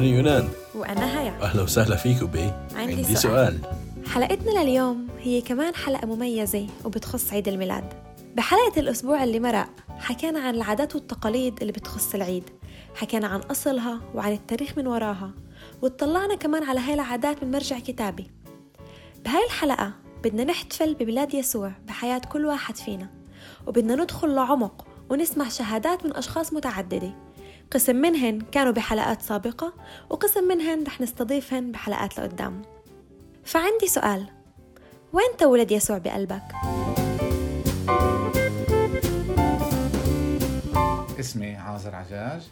أنا يونان. وأنا هيا أهلا وسهلا فيكم بي عندي عندي سؤال. سؤال. حلقتنا لليوم هي كمان حلقة مميزة وبتخص عيد الميلاد. بحلقة الأسبوع اللي مرق حكينا عن العادات والتقاليد اللي بتخص العيد. حكينا عن أصلها وعن التاريخ من وراها. واتطلعنا كمان على هاي العادات من مرجع كتابي. بهاي الحلقة بدنا نحتفل بميلاد يسوع بحياة كل واحد فينا. وبدنا ندخل لعمق ونسمع شهادات من أشخاص متعددة. قسم منهن كانوا بحلقات سابقة وقسم منهن رح نستضيفهن بحلقات لقدام. فعندي سؤال. وين تولد يسوع بقلبك؟ اسمي عازر عجاج.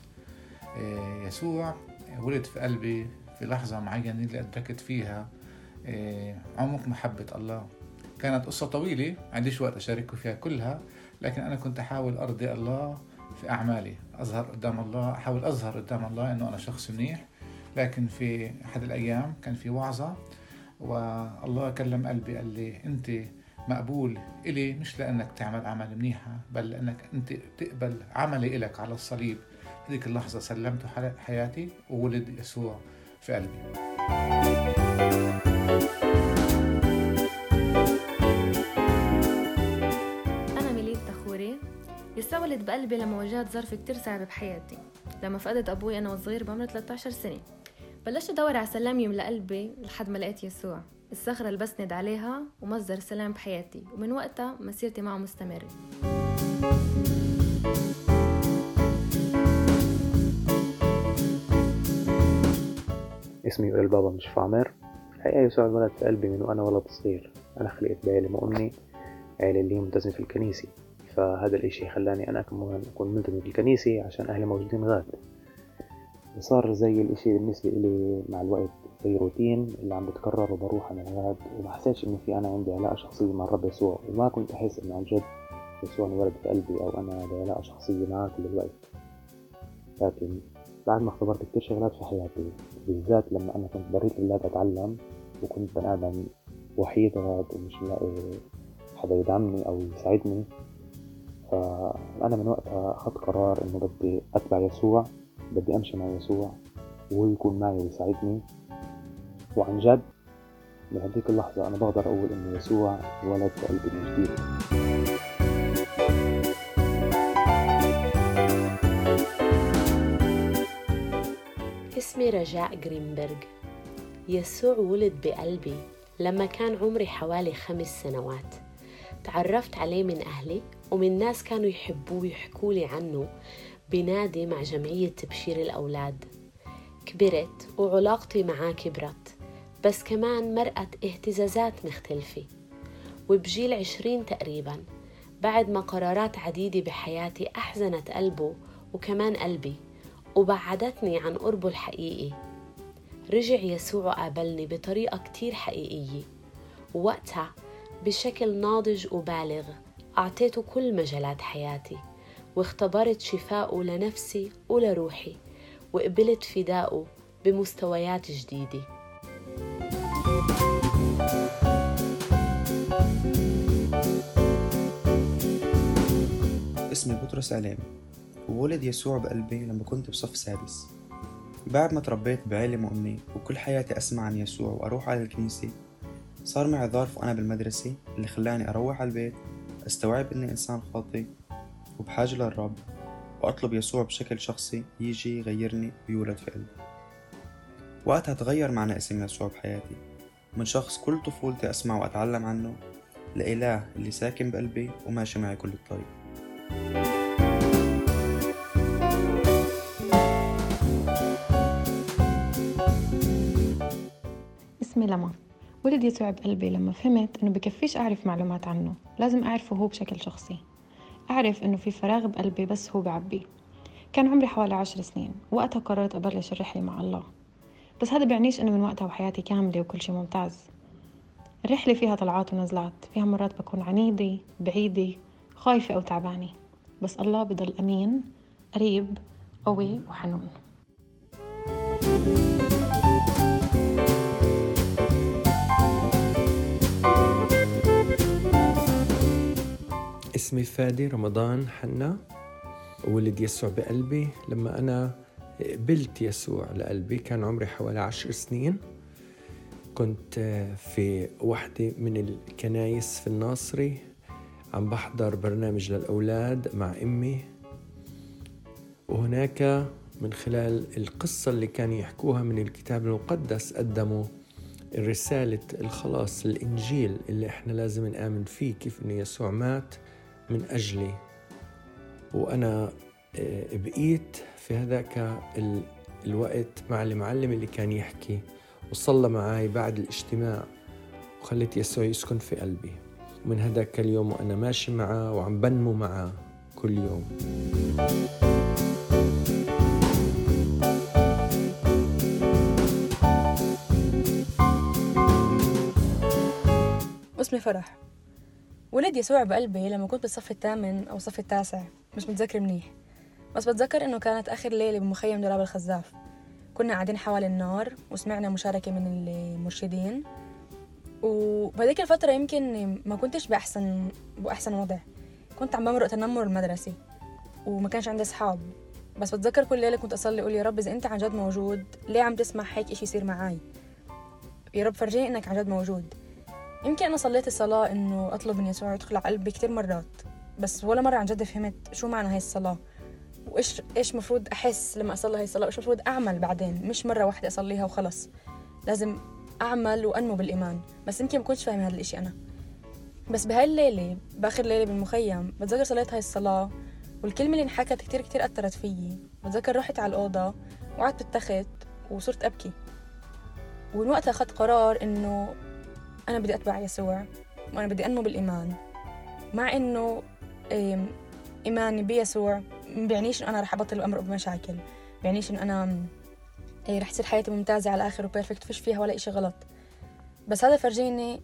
إيه، يسوع ولد في قلبي في لحظة معينة اللي أدركت فيها إيه، عمق محبة الله. كانت قصة طويلة عنديش وقت أشارككم فيها كلها لكن أنا كنت أحاول أرضي الله في أعمالي. أظهر قدام الله أحاول أظهر قدام الله إنه أنا شخص منيح. لكن في أحد الأيام كان في وعظة والله كلم قلبي قال لي أنت مقبول إلي مش لأنك تعمل أعمال منيحة بل لأنك أنت تقبل عملي إلك على الصليب. هذيك اللحظة سلمت حياتي وولد يسوع في قلبي. ولد بقلبي لما واجهت ظرف كتير صعب بحياتي لما فقدت أبوي أنا وصغير بعمر 13 سنة. بلشت أدور على سلام يملأ قلبي لحد ما لقيت يسوع. الصخرة اللي بسند عليها ومصدر سلام بحياتي ومن وقتها مسيرتي معه مستمرة. اسمي يقول البابا مش عامر الحقيقة يسوع ولد في قلبي من وأنا ولد صغير. أنا خلقت بعيلة أمي عيلة اللي ملتزمة في الكنيسة. فهذا الإشي خلاني أنا كمان أكون ملتزم في الكنيسة عشان أهلي موجودين غاد. صار زي الإشي بالنسبة إلي مع الوقت زي روتين اللي عم بتكرر وبروح أنا غاد وما حسيتش إنه في أنا عندي علاقة شخصية مع الرب يسوع وما كنت أحس إنه عن جد يسوع انولد في قلبي أو أنا بعلاقة شخصية معاه كل الوقت. لكن بعد ما اختبرت كتير شغلات في حياتي بالذات لما أنا كنت بريت الأولاد أتعلم وكنت بني آدم وحيد غاد ومش ملاقي حدا يدعمني أو يساعدني فأنا من وقتها أخذت قرار إنه بدي أتبع يسوع بدي أمشي مع يسوع وهو يكون معي ويساعدني. وعن جد من هذيك اللحظة أنا بقدر أقول إنه يسوع ولد قلبي من جديد. اسمي رجاء جرينبرغ. يسوع ولد بقلبي لما كان عمري حوالي خمس سنوات. تعرفت عليه من أهلي ومن ناس كانوا يحبوه ويحكوا لي عنه بنادي مع جمعية تبشير الأولاد. كبرت وعلاقتي معاه كبرت بس كمان مرقت اهتزازات مختلفة. وبجيل عشرين تقريبا بعد ما قرارات عديدة بحياتي أحزنت قلبه وكمان قلبي وبعدتني عن قربه الحقيقي. رجع يسوع وقابلني بطريقة كتير حقيقية. ووقتها بشكل ناضج وبالغ. أعطيته كل مجالات حياتي واختبرت شفاءه لنفسي ولروحي وقبلت فدائه بمستويات جديدة. اسمي بطرس علامي وولد يسوع بقلبي لما كنت بصف سادس. بعد ما تربيت بعيلة مؤمنة وكل حياتي أسمع عن يسوع وأروح على الكنيسة صار معي ظرف وأنا بالمدرسة اللي خلاني أروح على البيت أستوعب إني إنسان خاطئ وبحاجة للرب وأطلب يسوع بشكل شخصي يجي يغيرني ويولد في قلبي. وقتها تغير معنى اسم يسوع بحياتي. من شخص كل طفولتي أسمع وأتعلم عنه لإله اللي ساكن بقلبي وماشي معي كل الطريق. اسمي لما ولد يسوع بقلبي لما فهمت إنه بكفيش أعرف معلومات عنه. لازم أعرفه هو بشكل شخصي. أعرف إنه في فراغ بقلبي بس هو بعبيه كان عمري حوالي عشر سنين. وقتها قررت أبلش الرحلة مع الله. بس هذا بيعنيش إنه من وقتها وحياتي كاملة وكل شي ممتاز. الرحلة فيها طلعات ونزلات. فيها مرات بكون عنيدة بعيدة خايفة أو تعبانة. بس الله بضل أمين قريب قوي وحنون. اسمي فادي رمضان حنا ولد يسوع بقلبي. لما أنا قبلت يسوع لقلبي كان عمري حوالي عشر سنين. كنت في واحدة من الكنايس في الناصري. عم بحضر برنامج للأولاد مع أمي. وهناك من خلال القصة اللي كانوا يحكوها من الكتاب المقدس قدموا رسالة الخلاص الإنجيل اللي إحنا لازم نآمن فيه كيف إنه يسوع مات. من أجلي. وأنا آه، بقيت في هذاك الوقت مع المعلم اللي كان يحكي وصلى معي بعد الاجتماع وخليت يسوع يسكن في قلبي. ومن هذاك اليوم وأنا ماشي معه وعم بنمو معه كل يوم. اسمي فرح. ولد يسوع بقلبي لما كنت بالصف الثامن أو الصف التاسع مش متذكر منيح. بس بتذكر إنه كانت آخر ليلة بمخيم دولاب الخزاف. كنا قاعدين حوالي النار وسمعنا مشاركة من المرشدين. وبهذيك الفترة يمكن ما كنتش بأحسن بأحسن وضع. كنت عم بمرق تنمر المدرسي وما كانش عندي أصحاب. بس بتذكر كل ليلة كنت أصلي أقول يا رب إذا أنت عن جد موجود ليه عم تسمح هيك إشي يصير معي يا رب فرجيني إنك عن جد موجود. يمكن أنا صليت الصلاة إنه أطلب من يسوع يدخل على قلبي كتير مرات بس ولا مرة عن جد فهمت شو معنى هاي الصلاة وإيش إيش مفروض أحس لما أصلي هاي الصلاة وإيش مفروض أعمل بعدين مش مرة واحدة أصليها وخلص لازم أعمل وأنمو بالإيمان بس يمكن ما كنتش فاهم هذا الإشي أنا. بس بهاي الليلة بآخر ليلة بالمخيم بتذكر صليت هاي الصلاة والكلمة اللي انحكت كتير كتير أثرت فيي بتذكر رحت على الأوضة وقعدت بالتخت وصرت أبكي. ومن وقتها أخذت قرار إنه أنا بدي أتبع يسوع وأنا بدي أنمو بالإيمان. مع إنه إيماني بيسوع ما بيعنيش إنه أنا رح أبطل أمر بمشاكل. بيعنيش إنه أنا إيه رح تصير حياتي ممتازة على الآخر وبيرفكت فيش فيها ولا إشي غلط. بس هذا فرجيني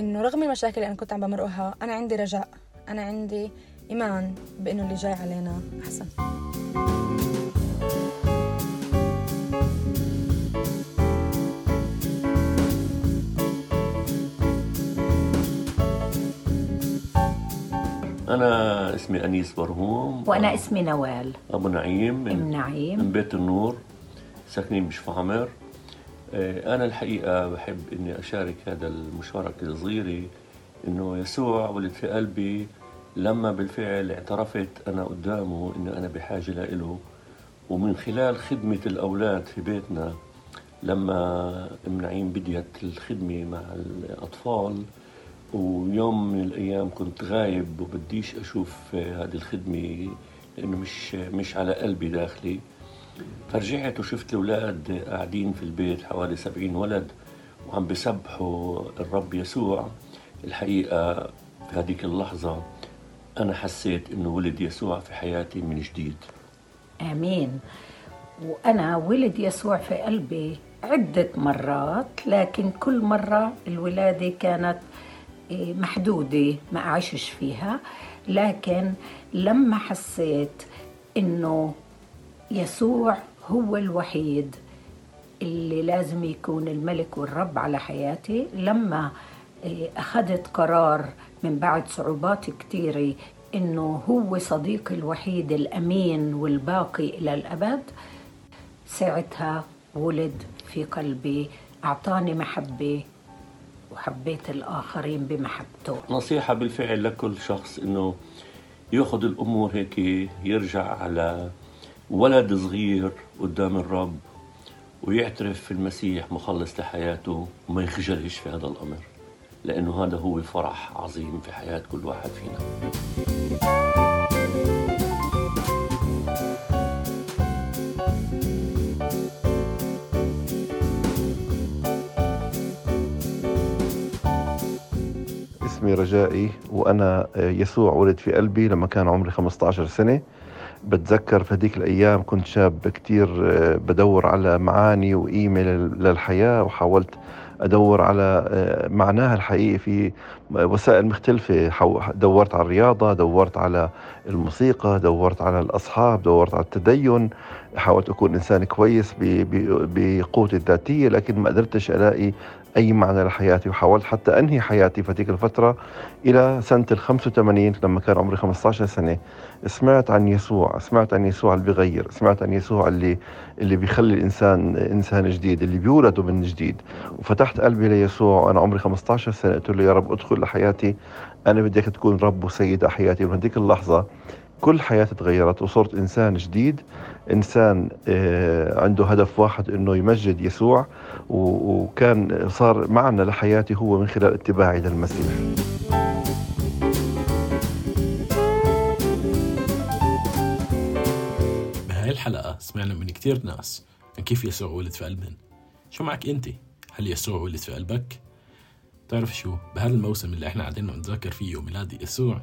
إنه رغم المشاكل اللي أنا كنت عم بمرقها أنا عندي رجاء أنا عندي إيمان بإنه اللي جاي علينا أحسن. أنا اسمي أنيس برهوم. وأنا اسمي نوال. أبو نعيم من, أم نعيم. من بيت النور ساكنين بشفا عمر. آه، أنا الحقيقة بحب إني أشارك هذا المشاركة الصغيرة إنه يسوع ولد في قلبي. لما بالفعل اعترفت أنا قدامه إنه أنا بحاجة لإله ومن خلال خدمة الأولاد في بيتنا لما أم نعيم بديت الخدمة مع الأطفال ويوم من الأيام كنت غايب وبديش أشوف هذه الخدمة لأنه مش مش على قلبي داخلي. فرجعت وشفت الأولاد قاعدين في البيت حوالي سبعين ولد وعم بسبحوا الرب يسوع. الحقيقة في هذيك اللحظة أنا حسيت إنه ولد يسوع في حياتي من جديد. آمين. وأنا ولد يسوع في قلبي عدة مرات لكن كل مرة الولادة كانت محدودة ما أعيشش فيها لكن لما حسيت إنه يسوع هو الوحيد اللي لازم يكون الملك والرب على حياتي لما إيه، أخذت قرار من بعد صعوبات كثيرة إنه هو صديقي الوحيد الأمين والباقي إلى الأبد ساعتها ولد في قلبي أعطاني محبة وحبيت الآخرين بمحبته. نصيحة بالفعل لكل شخص إنه يأخذ الأمور هيك يرجع على ولد صغير قدام الرب ويعترف في المسيح مخلص لحياته وما يخجلش في هذا الأمر لأنه هذا هو فرح عظيم في حياة كل واحد فينا. رجائي وأنا آه، يسوع ولد في قلبي لما كان عمري 15 سنة. بتذكر في هذيك الأيام كنت شاب كتير آه، بدور على معاني وقيمة للحياة وحاولت أدور على آه، معناها الحقيقي في وسائل مختلفة. دورت على الرياضة دورت على الموسيقى دورت على الأصحاب دورت على التدين. حاولت أكون إنسان كويس بقوتي الذاتية لكن ما قدرتش ألاقي أي معنى لحياتي وحاولت حتى أنهي حياتي في تلك الفترة إلى سنة ال 85 لما كان عمري 15 سنة. سمعت عن يسوع سمعت عن يسوع اللي بيغير سمعت عن يسوع اللي اللي بيخلي الإنسان إنسان جديد اللي بيولده من جديد. وفتحت قلبي ليسوع وأنا عمري 15 سنة قلت له يا رب أدخل لحياتي أنا بدي تكون رب وسيد حياتي. ومن هذيك اللحظة كل حياتي تغيرت وصرت إنسان جديد إنسان آه، عنده هدف واحد إنه يمجد يسوع وكان صار معنى لحياتي هو من خلال اتباعي للمسيح بهاي الحلقة سمعنا من كتير ناس عن كيف يسوع ولد في قلبهم شو معك أنت؟ هل يسوع ولد في قلبك؟ تعرف شو؟ بهذا الموسم اللي إحنا قاعدين نتذكر فيه ميلاد يسوع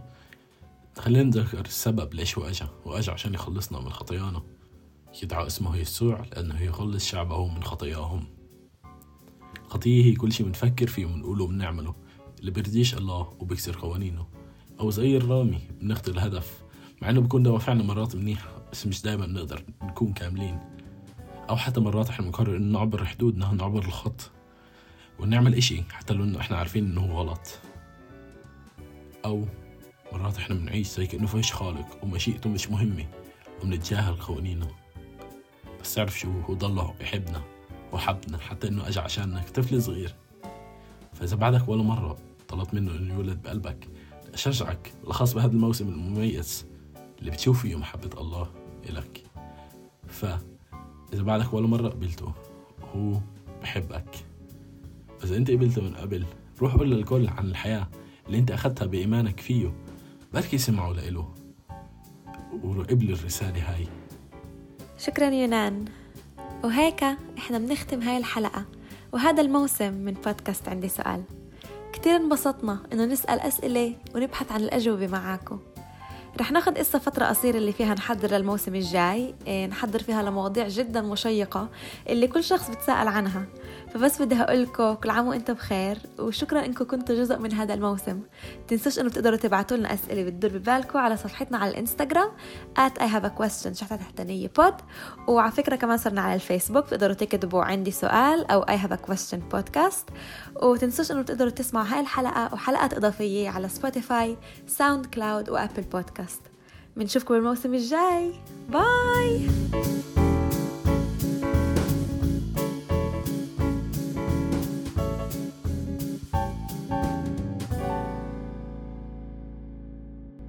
خلينا نتذكر السبب ليش هو أجا. وأجا عشان يخلصنا من خطايانا. يدعى اسمه يسوع لأنه يخلص شعبه من خطاياهم. خطية هي كل شي بنفكر فيه وبنقوله وبنعمله. اللي بيرضيش الله وبيكسر قوانينه. أو زي الرامي بنخطي الهدف مع إنه بكون دوافعنا مرات منيحة بس مش دايما بنقدر نكون كاملين. أو حتى مرات إحنا بنقرر إنه نعبر حدودنا نعبر الخط. ونعمل إشي حتى لو إنه إحنا عارفين إنه هو غلط. أو مرات إحنا بنعيش زي كأنه فيش خالق ومشيئته مش مهمة وبنتجاهل قوانينه. بس تعرف شو؟ هو ضله يحبنا وحبنا حتى إنه أجى عشاننا طفل صغير. فإذا بعدك ولا مرة طلبت منه إنه يولد بقلبك أشجعك بالاخص بهذا الموسم المميز اللي بتشوف فيه محبة الله إلك. فإذا بعدك ولا مرة قبلته هو بحبك. إذا أنت قبلته من قبل روح قول للكل عن الحياة اللي أنت أخذتها بإيمانك فيه. بركي سمعوا لإله. وقبل الرسالة هاي. شكرا يونان. وهيك إحنا بنختم هاي الحلقة. وهذا الموسم من بودكاست عندي سؤال. كتير انبسطنا إنه نسأل أسئلة ونبحث عن الأجوبة معاكم. رح ناخد إسا فترة قصيرة اللي فيها نحضر للموسم الجاي. إيه، نحضر فيها لمواضيع جدا مشيقة اللي كل شخص بتساءل عنها. فبس بدي هقولكم كل عام وأنتم بخير وشكرا انكم كنتوا جزء من هذا الموسم. تنسوش إنه بتقدروا تبعتوا لنا أسئلة بتدور ببالكم على صفحتنا على الإنستغرام at I have a question شحطة تحتانية pod وعلى فكرة كمان صرنا على الفيسبوك بتقدروا تكتبوا عندي سؤال أو I have a question podcast. وتنسوش إنه بتقدروا تسمعوا هاي الحلقة وحلقات إضافية على Spotify SoundCloud و Apple Podcast بنشوفكم الموسم الجاي. bye